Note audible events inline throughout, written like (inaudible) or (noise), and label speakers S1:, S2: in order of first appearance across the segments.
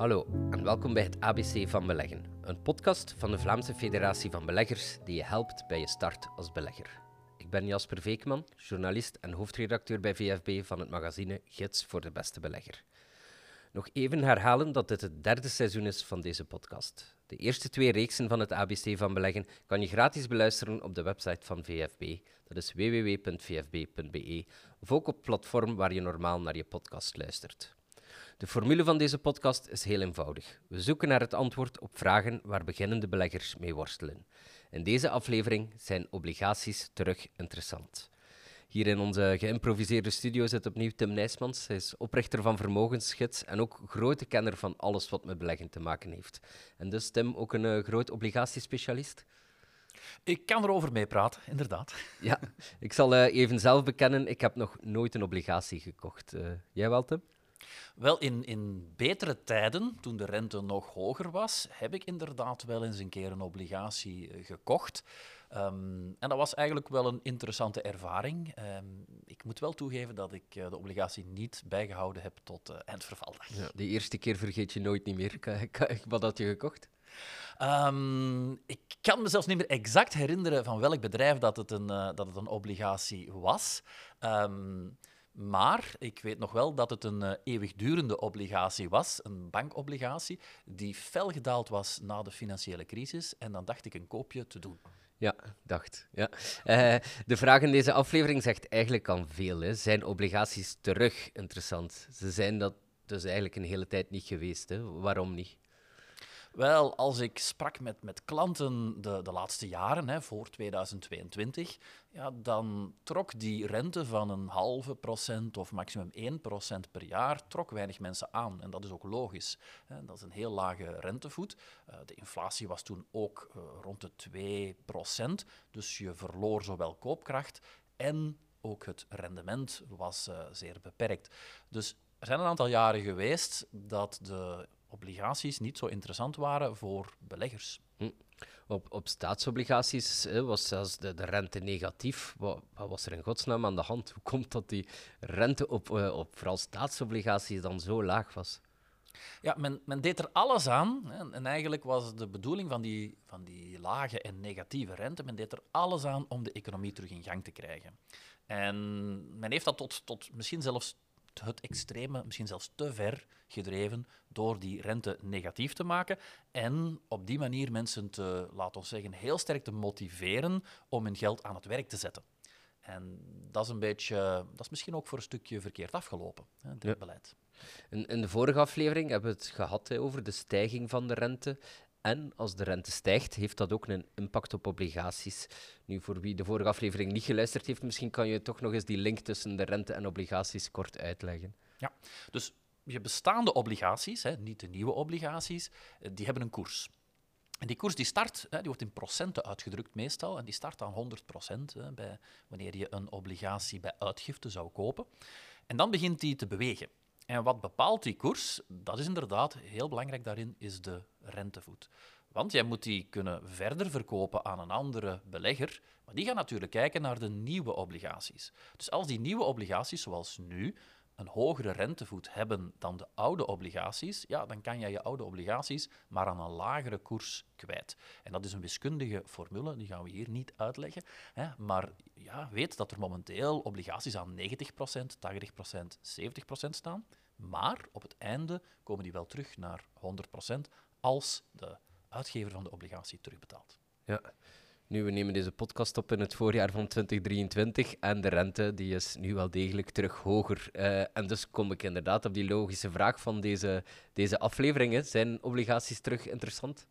S1: Hallo en welkom bij het ABC van Beleggen, een podcast van de Vlaamse Federatie van Beleggers die je helpt bij je start als belegger. Ik ben Jasper Veekman, journalist en hoofdredacteur bij VFB van het magazine Gids voor de Beste Belegger. Nog even herhalen dat dit het derde seizoen is van deze podcast. De eerste twee reeksen van het ABC van Beleggen kan je gratis beluisteren op de website van VFB. Dat is www.vfb.be of ook op platform waar je normaal naar je podcast luistert. De formule van deze podcast is heel eenvoudig. We zoeken naar het antwoord op vragen waar beginnende beleggers mee worstelen. In deze aflevering zijn obligaties terug interessant. Hier in onze geïmproviseerde studio zit opnieuw Tim Nijsmans. Hij is oprichter van Vermogensgids en ook grote kenner van alles wat met beleggen te maken heeft. En dus Tim, ook een uh, groot obligatiespecialist?
S2: Ik kan erover meepraten, inderdaad. (laughs)
S1: Ja, ik zal uh, even zelf bekennen, ik heb nog nooit een obligatie gekocht. Uh, jij wel, Tim?
S2: Wel, in, in betere tijden, toen de rente nog hoger was, heb ik inderdaad wel eens een keer een obligatie uh, gekocht. Um, en dat was eigenlijk wel een interessante ervaring. Um, ik moet wel toegeven dat ik uh, de obligatie niet bijgehouden heb tot uh, eindvervaldag.
S1: Ja, de eerste keer vergeet je nooit niet meer. (laughs) Wat had je gekocht?
S2: Um, ik kan me zelfs niet meer exact herinneren van welk bedrijf dat het een, uh, dat het een obligatie was. Um, maar ik weet nog wel dat het een uh, eeuwigdurende obligatie was, een bankobligatie, die fel gedaald was na de financiële crisis. En dan dacht ik een koopje te doen.
S1: Ja, dacht. Ja. Uh, de vraag in deze aflevering zegt eigenlijk al veel. Hè. Zijn obligaties terug interessant? Ze zijn dat dus eigenlijk een hele tijd niet geweest. Hè. Waarom niet?
S2: Wel, als ik sprak met, met klanten de, de laatste jaren, hè, voor 2022, ja, dan trok die rente van een halve procent of maximum 1 procent per jaar trok weinig mensen aan. En dat is ook logisch. Hè. Dat is een heel lage rentevoet. Uh, de inflatie was toen ook uh, rond de 2 procent, dus je verloor zowel koopkracht en ook het rendement was uh, zeer beperkt. Dus er zijn een aantal jaren geweest dat de obligaties niet zo interessant waren voor beleggers. Hm.
S1: Op, op staatsobligaties hè, was zelfs de, de rente negatief. Wat, wat, was er in godsnaam aan de hand? Hoe komt dat die rente op, uh, op vooral staatsobligaties dan zo laag was?
S2: Ja, men, men deed er alles aan. Hè, en eigenlijk was de bedoeling van die, van die lage en negatieve rente, men deed er alles aan om de economie terug in gang te krijgen. En men heeft dat tot, tot misschien zelfs het extreme, misschien zelfs te ver gedreven door die rente negatief te maken en op die manier mensen te, laten we zeggen, heel sterk te motiveren om hun geld aan het werk te zetten. En dat is een beetje, dat is misschien ook voor een stukje verkeerd afgelopen, hè, dit ja. beleid.
S1: In, in, de vorige aflevering hebben we het gehad hè, over de stijging van de rente. En als de rente stijgt, heeft dat ook een impact op obligaties. Nu, voor wie de vorige aflevering niet geluisterd heeft, misschien kan je toch nog eens die link tussen de rente en obligaties kort uitleggen.
S2: Ja, dus je bestaande obligaties, hè, niet de nieuwe obligaties, eh, die hebben een koers. En die koers die start, hè, die wordt in procenten uitgedrukt meestal, en die start aan 100 procent bij, wanneer je een obligatie bij uitgifte zou kopen. En dan begint die te bewegen. En wat bepaalt die koers? Dat is inderdaad heel belangrijk daarin, is de rentevoet. Want jij moet die kunnen verder verkopen aan een andere belegger, maar die gaat natuurlijk kijken naar de nieuwe obligaties. Dus als die nieuwe obligaties, zoals nu, een hogere rentevoet hebben dan de oude obligaties, ja, dan kan jij je oude obligaties maar aan een lagere koers kwijt. En dat is een wiskundige formule, die gaan we hier niet uitleggen. Hè, maar ja, weet dat er momenteel obligaties aan 90%, 80%, 70% staan. Maar op het einde komen die wel terug naar 100% als de uitgever van de obligatie terugbetaalt.
S1: Ja. Nu, we nemen deze podcast op in het voorjaar van 2023 en de rente die is nu wel degelijk terug hoger. Uh, en dus kom ik inderdaad op die logische vraag van deze, deze aflevering. Zijn obligaties terug interessant?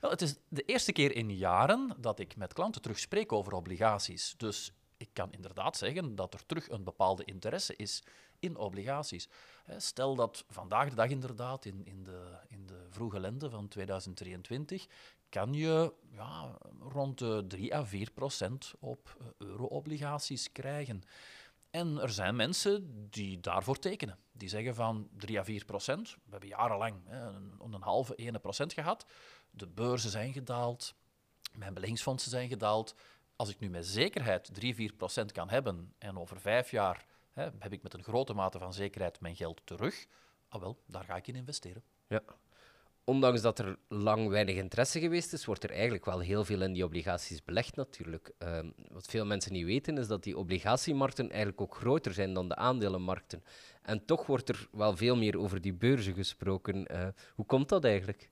S2: Wel, het is de eerste keer in jaren dat ik met klanten terug spreek over obligaties. Dus ik kan inderdaad zeggen dat er terug een bepaalde interesse is in obligaties. Stel dat vandaag de dag inderdaad, in, in, de, in de vroege lente van 2023, kan je ja, rond de 3 à 4 procent op eh, euro-obligaties krijgen. En er zijn mensen die daarvoor tekenen. Die zeggen van 3 à 4 procent. We hebben jarenlang hè, een, een halve 1 procent gehad. De beurzen zijn gedaald. Mijn beleggingsfondsen zijn gedaald. Als ik nu met zekerheid 3, 4 procent kan hebben en over vijf jaar hè, heb ik met een grote mate van zekerheid mijn geld terug, ah wel, daar ga ik in investeren.
S1: Ja. Ondanks dat er lang weinig interesse geweest is, wordt er eigenlijk wel heel veel in die obligaties belegd natuurlijk. Ehm, wat veel mensen niet weten is dat die obligatiemarkten eigenlijk ook groter zijn dan de aandelenmarkten. En toch wordt er wel veel meer over die beurzen gesproken. Eh, hoe komt dat eigenlijk?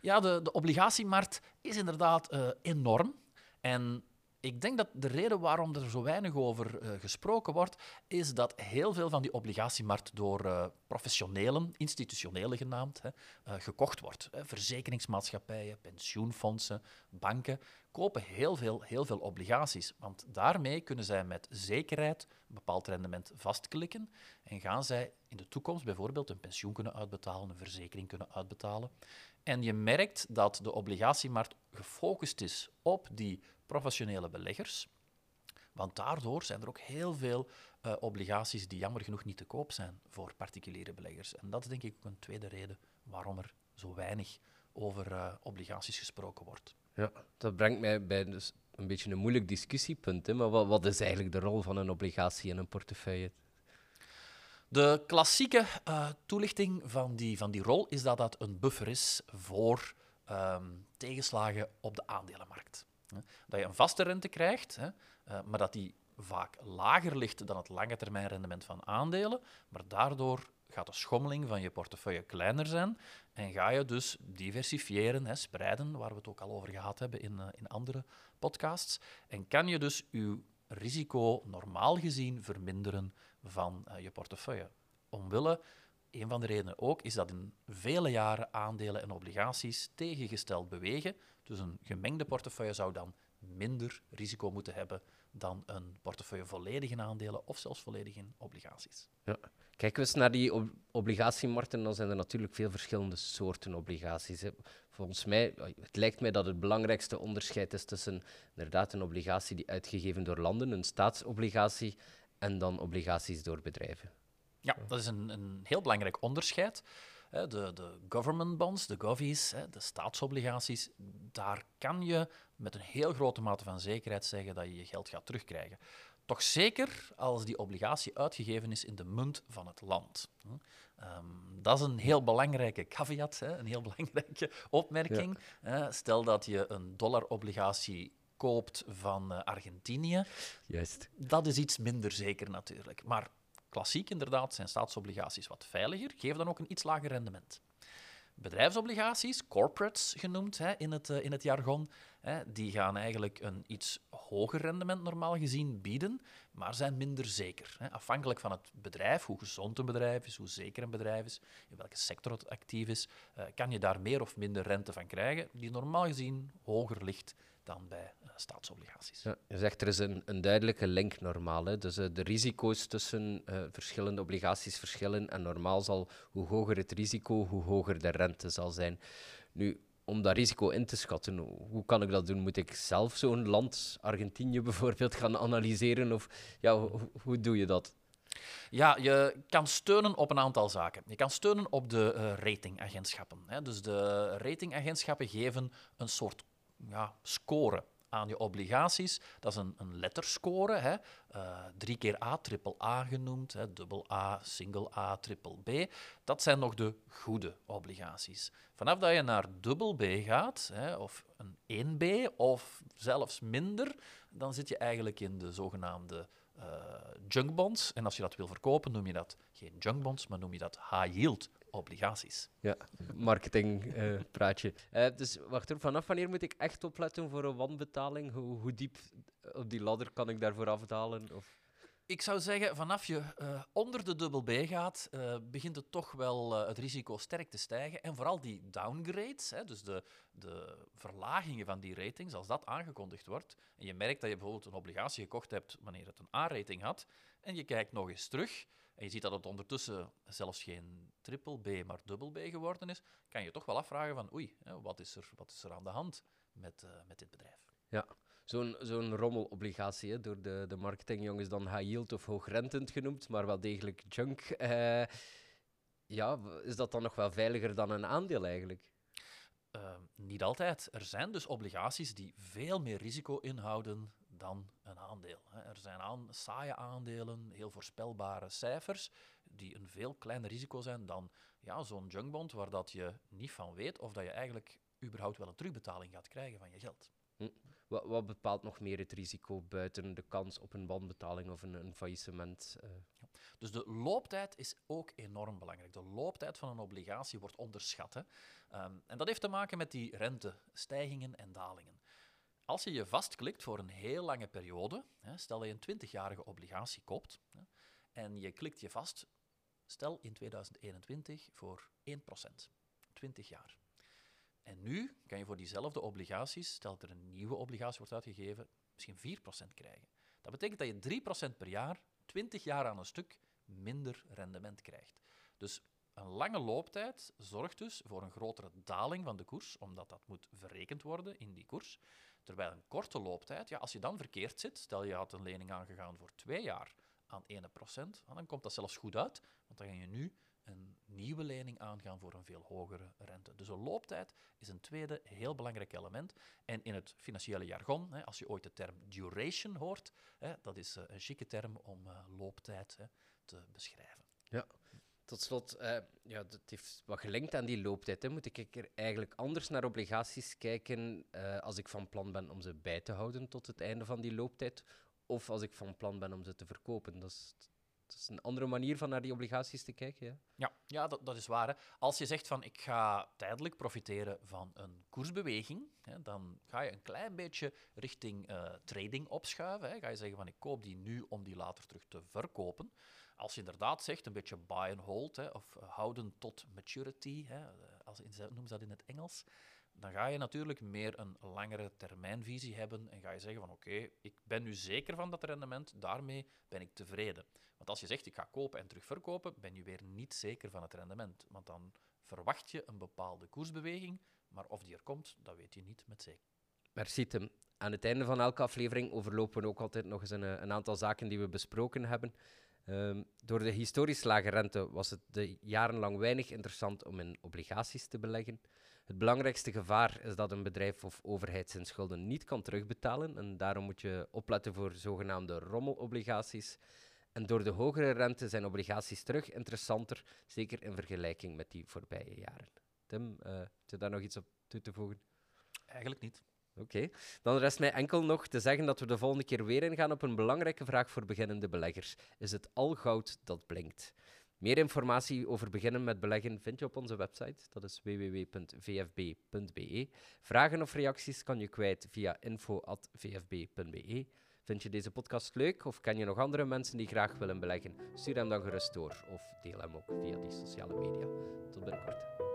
S2: Ja, de, de obligatiemarkt is inderdaad eh, enorm. En ik denk dat de reden waarom er zo weinig over uh, gesproken wordt, is dat heel veel van die obligatiemarkt door uh, professionelen, institutionelen genaamd, hè, uh, gekocht wordt. Verzekeringsmaatschappijen, pensioenfondsen, banken kopen heel veel, heel veel obligaties. Want daarmee kunnen zij met zekerheid een bepaald rendement vastklikken en gaan zij in de toekomst bijvoorbeeld een pensioen kunnen uitbetalen, een verzekering kunnen uitbetalen. En je merkt dat de obligatiemarkt gefocust is op die professionele beleggers. Want daardoor zijn er ook heel veel uh, obligaties die jammer genoeg niet te koop zijn voor particuliere beleggers. En dat is denk ik ook een tweede reden waarom er zo weinig over uh, obligaties gesproken wordt.
S1: Ja, dat brengt mij bij dus een beetje een moeilijk discussiepunt. Hè? Maar wat, wat is eigenlijk de rol van een obligatie in een portefeuille?
S2: De klassieke uh, toelichting van die, van die rol is dat dat een buffer is voor um, tegenslagen op de aandelenmarkt. Dat je een vaste rente krijgt, uh, maar dat die vaak lager ligt dan het lange termijn rendement van aandelen, maar daardoor gaat de schommeling van je portefeuille kleiner zijn en ga je dus diversifiëren, spreiden, waar we het ook al over gehad hebben in, uh, in andere podcasts, en kan je dus je risico normaal gezien verminderen van uh, je portefeuille. Omwille, een van de redenen ook, is dat in vele jaren aandelen en obligaties tegengesteld bewegen. Dus een gemengde portefeuille zou dan minder risico moeten hebben dan een portefeuille volledig in aandelen of zelfs volledig in obligaties.
S1: Ja. Kijken we eens naar die ob obligatiemarkten, dan zijn er natuurlijk veel verschillende soorten obligaties. Hè. Volgens mij, het lijkt mij dat het belangrijkste onderscheid is tussen inderdaad een obligatie die uitgegeven door landen, een staatsobligatie, en dan obligaties door bedrijven.
S2: Ja, dat is een, een heel belangrijk onderscheid. De, de government bonds, de govies, de staatsobligaties, daar kan je met een heel grote mate van zekerheid zeggen dat je je geld gaat terugkrijgen. Toch zeker als die obligatie uitgegeven is in de munt van het land. Um, dat is een heel belangrijke caveat, hè, een heel (laughs) belangrijke opmerking. Ja. Stel dat je een dollarobligatie koopt van uh, Argentinië.
S1: Juist.
S2: Dat is iets minder zeker natuurlijk. Maar klassiek inderdaad zijn staatsobligaties wat veiliger, geven dan ook een iets lager rendement. Bedrijfsobligaties, corporates genoemd hè, in, het, uh, in het jargon, hè, die gaan eigenlijk een iets hoger rendement normaal gezien bieden, maar zijn minder zeker. Hè. Afhankelijk van het bedrijf, hoe gezond een bedrijf is, hoe zeker een bedrijf is, in welke sector het actief is, uh, kan je daar meer of minder rente van krijgen, die normaal gezien hoger ligt dan bij uh, staatsobligaties.
S1: Ja, je zegt er is een, een duidelijke link normaal. Hè? Dus uh, de risico's tussen uh, verschillende obligaties verschillen. En normaal zal hoe hoger het risico, hoe hoger de rente zal zijn. Nu, om dat risico in te schatten, hoe kan ik dat doen? Moet ik zelf zo'n land, Argentinië (laughs) bijvoorbeeld, gaan analyseren? Of ja, hoe, hoe doe je dat?
S2: Ja, je kan steunen op een aantal zaken. Je kan steunen op de uh, ratingagentschappen. Hè. Dus de ratingagentschappen geven een soort ja, score aan je obligaties. Dat is een, een letterscore. Hè. Uh, drie keer A, triple A genoemd, hè, dubbel A, single A, triple B. Dat zijn nog de goede obligaties. Vanaf dat je naar dubbel B gaat, hè, of een 1B, of zelfs minder, dan zit je eigenlijk in de zogenaamde uh, junkbonds. En als je dat wil verkopen, noem je dat geen junkbonds, maar noem je dat high-yield obligaties.
S1: Ja, marketingpraatje. Uh, uh, dus wacht er vanaf wanneer moet ik echt opletten voor een wanbetaling? Hoe, hoe diep op die ladder kan ik daarvoor afdalen? Of?
S2: Ik zou zeggen, vanaf je uh, onder de dubbel B gaat, uh, begint het toch wel uh, het risico sterk te stijgen. En vooral die downgrades, hè, dus de, de verlagingen van die ratings, als dat aangekondigd wordt, en je merkt dat je bijvoorbeeld een obligatie gekocht hebt wanneer het een A-rating had, en je kijkt nog eens terug, en je ziet dat het ondertussen zelfs geen triple B, maar dubbel B geworden is, kan je toch wel afvragen van oei, wat, is er, wat is er aan de hand met, met dit bedrijf?
S1: Ja, zo'n zo'n rommelobligatie hè, door de, de marketingjongens dan high yield of hoogrentend genoemd, maar wel degelijk junk. Uh, ja, is dat dan nog wel veiliger dan een aandeel eigenlijk?
S2: Uh, niet altijd. Er zijn dus obligaties die veel meer risico inhouden dan een aandeel. Er zijn aan, saaie aandelen, heel voorspelbare cijfers, die een veel kleiner risico zijn dan ja, zo'n junkbond, waar dat je niet van weet of dat je eigenlijk überhaupt wel een terugbetaling gaat krijgen van je geld.
S1: Wat, wat bepaalt nog meer het risico buiten de kans op een wanbetaling of een, een faillissement? eh?
S2: Dus de looptijd is ook enorm belangrijk. De looptijd van een obligatie wordt onderschat. Hè. Ehm, en dat heeft te maken met die rentestijgingen en dalingen. Als je je vastklikt voor een heel lange periode, stel dat je een 20-jarige obligatie koopt en je klikt je vast, stel in 2021 voor 1%, 20 jaar. En nu kan je voor diezelfde obligaties, stel dat er een nieuwe obligatie wordt uitgegeven, misschien 4% krijgen. Dat betekent dat je 3% per jaar, 20 jaar aan een stuk, minder rendement krijgt. Dus een lange looptijd zorgt dus voor een grotere daling van de koers, omdat dat moet verrekend worden in die koers. Terwijl een korte looptijd, ja, als je dan verkeerd zit, stel je had een lening aangegaan voor twee jaar aan 1%, dan komt dat zelfs goed uit, want dan ga je nu een nieuwe lening aangaan voor een veel hogere rente. Dus een looptijd is een tweede heel belangrijk element. En in het financiële jargon, hè, als je ooit de term duration hoort, hè, dat is eh, een chique term om eh, looptijd hè, te beschrijven.
S1: Ja. Tot slot, eh, ja, dat heeft wat gelinkt aan die looptijd. Hè. Moet ik er eigenlijk anders naar obligaties kijken eh, als ik van plan ben om ze bij te houden tot het einde van die looptijd? Of als ik van plan ben om ze te verkopen? Dat is, dat is een andere manier van naar die obligaties te kijken. Ja?
S2: Ja, ja dat, dat is waar. Hè. Als je zegt van ik ga tijdelijk profiteren van een koersbeweging, hè, dan ga je een klein beetje richting eh, trading opschuiven. Hè. Ga je zeggen van ik koop die nu om die later terug te verkopen. Als je inderdaad zegt een beetje buy and hold, hè, of houden tot maturity, hè, als noemen ze dat in het Engels, dan ga je natuurlijk meer een langere termijnvisie hebben en ga je zeggen van oké, ik ben nu zeker van dat rendement, daarmee ben ik tevreden. Want als je zegt ik ga kopen en terug verkopen, ben je weer niet zeker van het rendement. Want dan verwacht je een bepaalde koersbeweging, maar of die er komt, dat weet je niet met zekerheid.
S1: Merci Tim. Aan het einde van elke aflevering overlopen we ook altijd nog eens een, een aantal zaken die we besproken hebben. Ehm, door de historisch lage rente was het de jarenlang weinig interessant om in obligaties te beleggen. Het belangrijkste gevaar is dat een bedrijf of overheid zijn schulden niet kan terugbetalen en daarom moet je opletten voor zogenaamde rommelobligaties. En door de hogere rente zijn obligaties terug interessanter, zeker in vergelijking met die voorbije jaren. Tim, eh heb je daar nog iets op toe te voegen?
S2: Eigenlijk niet.
S1: Oké, dan rest mij enkel nog te zeggen dat we de volgende keer weer ingaan op een belangrijke vraag voor beginnende beleggers. Is het al goud dat blinkt? Meer informatie over beginnen met beleggen vind je op onze website, dat is www.vfb.be. Vragen of reacties kan je kwijt via info.vfb.be. Vind je deze podcast leuk of ken je nog andere mensen die graag willen beleggen? Stuur hem dan gerust door of deel hem ook via die sociale media. Tot binnenkort.